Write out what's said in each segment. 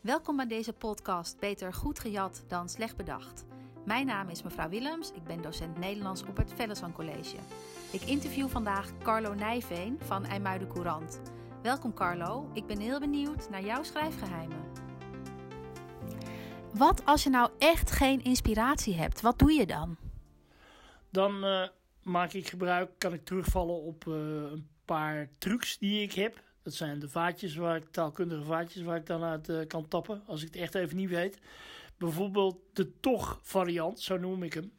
Welkom bij deze podcast Beter goed gejat dan slecht bedacht. Mijn naam is mevrouw Willems, ik ben docent Nederlands op het Vellesan College. Ik interview vandaag Carlo Nijveen van IJmuiden Courant. Welkom Carlo, ik ben heel benieuwd naar jouw schrijfgeheimen. Wat als je nou echt geen inspiratie hebt, wat doe je dan? Dan uh, maak ik gebruik, kan ik terugvallen op uh, een paar trucs die ik heb. Dat zijn de vaatjes waar ik, taalkundige vaatjes waar ik dan uit uh, kan tappen, als ik het echt even niet weet. Bijvoorbeeld de toch variant, zo noem ik hem.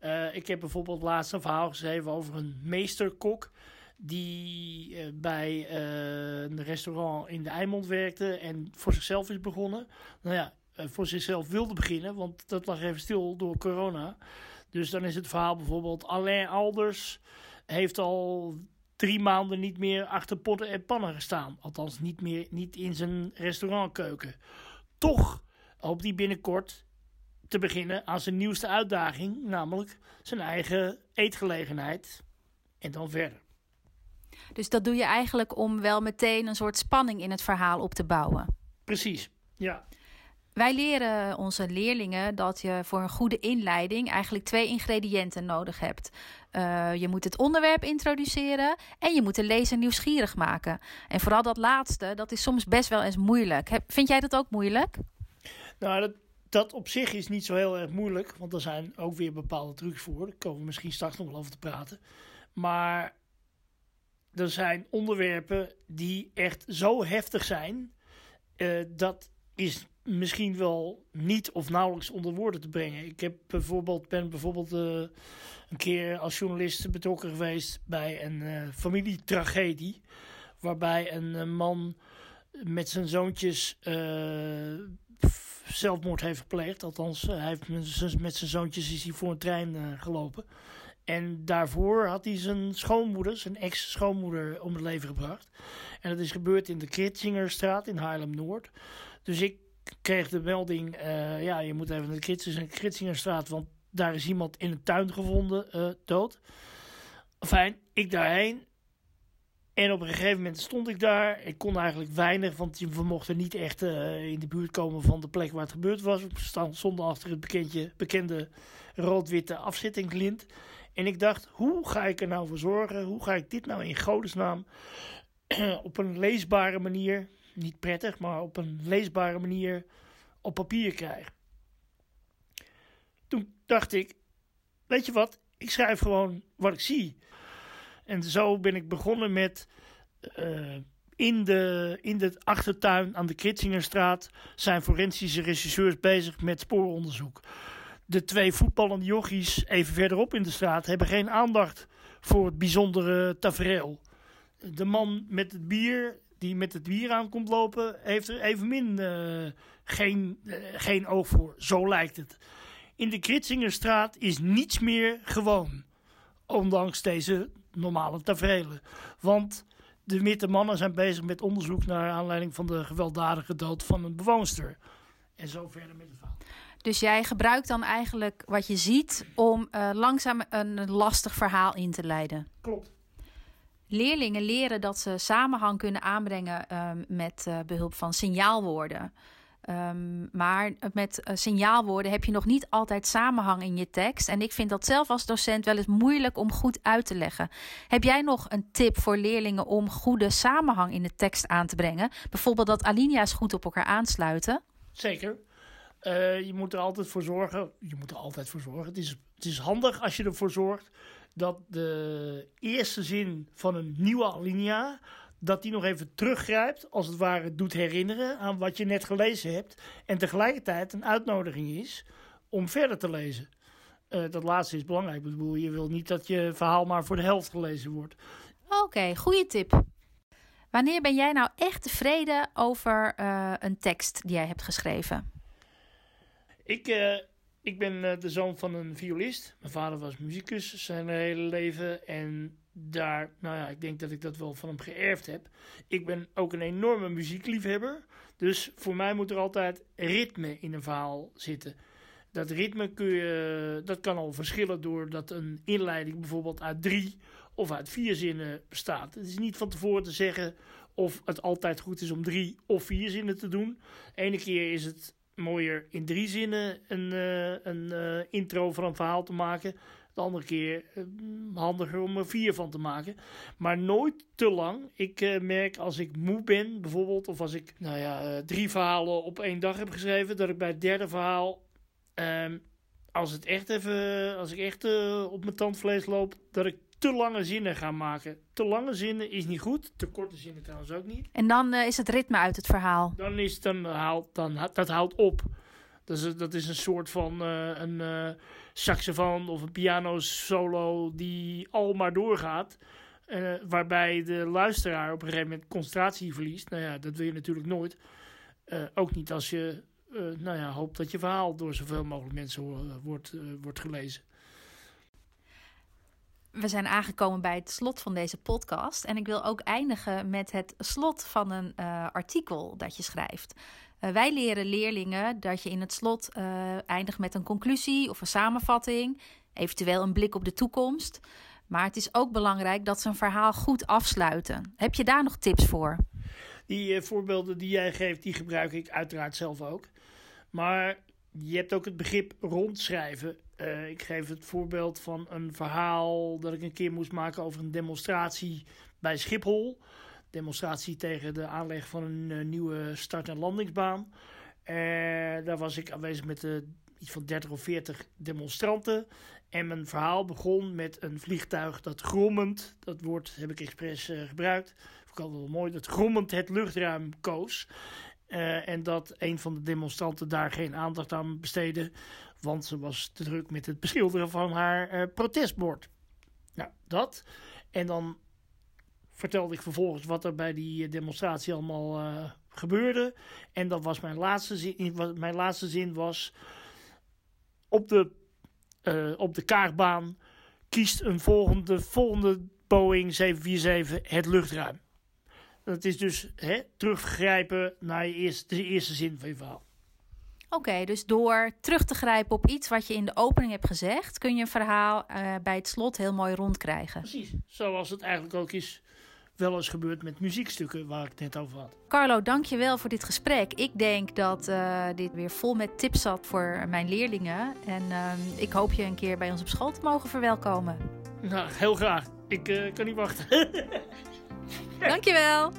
Uh, ik heb bijvoorbeeld laatst een verhaal geschreven over een meesterkok die uh, bij een restaurant in de Eimond werkte en voor zichzelf is begonnen. Nou ja, voor zichzelf wilde beginnen, want dat lag even stil door corona. Dus dan is het verhaal bijvoorbeeld Alain Alders heeft al drie maanden niet meer achter potten en pannen gestaan. Althans, niet meer niet in zijn restaurantkeuken. Toch hoopt hij binnenkort te beginnen aan zijn nieuwste uitdaging, namelijk zijn eigen eetgelegenheid. En dan verder. Dus dat doe je eigenlijk om wel meteen een soort spanning in het verhaal op te bouwen. Precies, ja. Wij leren onze leerlingen dat je voor een goede inleiding eigenlijk twee ingrediënten nodig hebt. Uh, je moet het onderwerp introduceren en je moet de lezer nieuwsgierig maken. En vooral dat laatste, dat is soms best wel eens moeilijk. Vind jij dat ook moeilijk? Nou, dat, dat op zich is niet zo heel erg moeilijk, want er zijn ook weer bepaalde trucs voor. Daar komen we misschien straks nog wel over te praten. Maar er zijn onderwerpen die echt zo heftig zijn, uh, dat is misschien wel niet of nauwelijks onder woorden te brengen. Ik heb bijvoorbeeld, ben bijvoorbeeld uh, een keer als journalist betrokken geweest bij een uh, familietragedie. Waarbij een uh, man met zijn zoontjes zelfmoord heeft gepleegd. Althans, hij heeft met zijn zoontjes is hij voor een trein gelopen. En daarvoor had hij zijn schoonmoeder, zijn ex-schoonmoeder, om het leven gebracht. En dat is gebeurd in de Kritsingerstraat in Haarlem-Noord. Dus ik kreeg de melding, uh, ja, je moet even naar de Kritsingerstraat, want daar is iemand in een tuin gevonden, uh, dood. Fijn, ik daarheen. En op een gegeven moment stond ik daar. Ik kon eigenlijk weinig, want we mochten niet echt uh, in de buurt komen van de plek waar het gebeurd was. We stonden achter het bekendje, bekende rood-witte afzittingslint. En ik dacht, hoe ga ik er nou voor zorgen? Hoe ga ik dit nou in godesnaam op een leesbare manier niet prettig, maar op een leesbare manier op papier krijg. Toen dacht ik, weet je wat, ik schrijf gewoon wat ik zie. En zo ben ik begonnen met uh, in, de, in de achtertuin aan de Kritsingerstraat zijn forensische regisseurs bezig met spooronderzoek. De twee voetballende jochies even verderop in de straat hebben geen aandacht voor het bijzondere tafereel. De man met het bier die met het bier aan komt lopen, heeft er evenmin uh, geen, uh, geen oog voor. Zo lijkt het. In de Kritsingerstraat is niets meer gewoon. Ondanks deze normale tafereelen. Want de witte mannen zijn bezig met onderzoek naar aanleiding van de gewelddadige dood van een bewoonster. En zo verder met het verhaal. Dus jij gebruikt dan eigenlijk wat je ziet om uh, langzaam een lastig verhaal in te leiden. Klopt. Leerlingen leren dat ze samenhang kunnen aanbrengen um, met uh, behulp van signaalwoorden. Um, maar met uh, signaalwoorden heb je nog niet altijd samenhang in je tekst. En ik vind dat zelf als docent wel eens moeilijk om goed uit te leggen. Heb jij nog een tip voor leerlingen om goede samenhang in de tekst aan te brengen? Bijvoorbeeld dat alinea's goed op elkaar aansluiten? Zeker. Uh, je moet er altijd voor zorgen. Je moet er altijd voor zorgen. Het is, het is handig als je ervoor zorgt dat de eerste zin van een nieuwe alinea, dat die nog even teruggrijpt, als het ware doet herinneren aan wat je net gelezen hebt. En tegelijkertijd een uitnodiging is om verder te lezen. Uh, dat laatste is belangrijk. Ik bedoel, je wil niet dat je verhaal maar voor de helft gelezen wordt. Oké, okay, goede tip. Wanneer ben jij nou echt tevreden over uh, een tekst die jij hebt geschreven? Ik, uh, ik ben uh, de zoon van een violist. Mijn vader was muzikus zijn hele leven. En daar, nou ja, ik denk dat ik dat wel van hem geërfd heb. Ik ben ook een enorme muziekliefhebber. Dus voor mij moet er altijd ritme in een verhaal zitten. Dat ritme kun je, dat kan al verschillen doordat een inleiding bijvoorbeeld uit drie of uit vier zinnen bestaat. Het is niet van tevoren te zeggen of het altijd goed is om drie of vier zinnen te doen. Ene keer is het mooier in drie zinnen een, uh, een uh, intro van een verhaal te maken. De andere keer uh, handiger om er vier van te maken. Maar nooit te lang. Ik merk als ik moe ben, bijvoorbeeld, of als ik nou ja, drie verhalen op één dag heb geschreven, dat ik bij het derde verhaal. Ehm, als, het echt even, als ik echt op mijn tandvlees loop, dat ik te lange zinnen gaan maken. Te lange zinnen is niet goed. Te korte zinnen trouwens ook niet. En dan uh, is het ritme uit het verhaal. Dan is dan haalt, dan, dat houdt op. Dat is, dat is een soort van uh, een uh, saxofoon of een piano solo die al maar doorgaat. waarbij de luisteraar op een gegeven moment concentratie verliest. Nou ja, dat wil je natuurlijk nooit. ook niet als je nou ja, hoopt dat je verhaal door zoveel mogelijk mensen wordt, wordt gelezen we zijn aangekomen bij het slot van deze podcast. En ik wil ook eindigen met het slot van een uh, artikel dat je schrijft. Uh, wij leren leerlingen dat je in het slot uh, eindigt met een conclusie of een samenvatting, eventueel een blik op de toekomst. Maar het is ook belangrijk dat ze een verhaal goed afsluiten. Heb je daar nog tips voor? Die voorbeelden die jij geeft, die gebruik ik uiteraard zelf ook. Maar je hebt ook het begrip rondschrijven. Uh, ik geef het voorbeeld van een verhaal dat ik een keer moest maken over een demonstratie bij Schiphol. Demonstratie tegen de aanleg van een uh, nieuwe start- en landingsbaan. Uh, daar was ik aanwezig met iets van 30 of 40 demonstranten. En mijn verhaal begon met een vliegtuig dat grommend, dat woord heb ik expres gebruikt, ik altijd wel mooi, dat grommend het luchtruim koos. Uh, en dat een van de demonstranten daar geen aandacht aan besteedde, want ze was te druk met het beschilderen van haar uh, protestbord. Nou, dat. En dan vertelde ik vervolgens wat er bij die demonstratie allemaal gebeurde. En dat was mijn laatste zin. Mijn laatste zin was: op de, op de kaartbaan kiest een volgende, volgende Boeing 747 het luchtruim. Dat is dus hè, teruggrijpen naar je eerste, de eerste zin van je verhaal. Oké, dus door terug te grijpen op iets wat je in de opening hebt gezegd, kun je een verhaal uh, bij het slot heel mooi rondkrijgen. Precies, zoals het eigenlijk ook is wel eens gebeurd met muziekstukken waar ik het net over had. Carlo, dankjewel voor dit gesprek. Ik denk dat uh, dit weer vol met tips zat voor mijn leerlingen. En uh, ik hoop je een keer bij ons op school te mogen verwelkomen. Nou, heel graag. Ik uh, kan niet wachten. Dankjewel.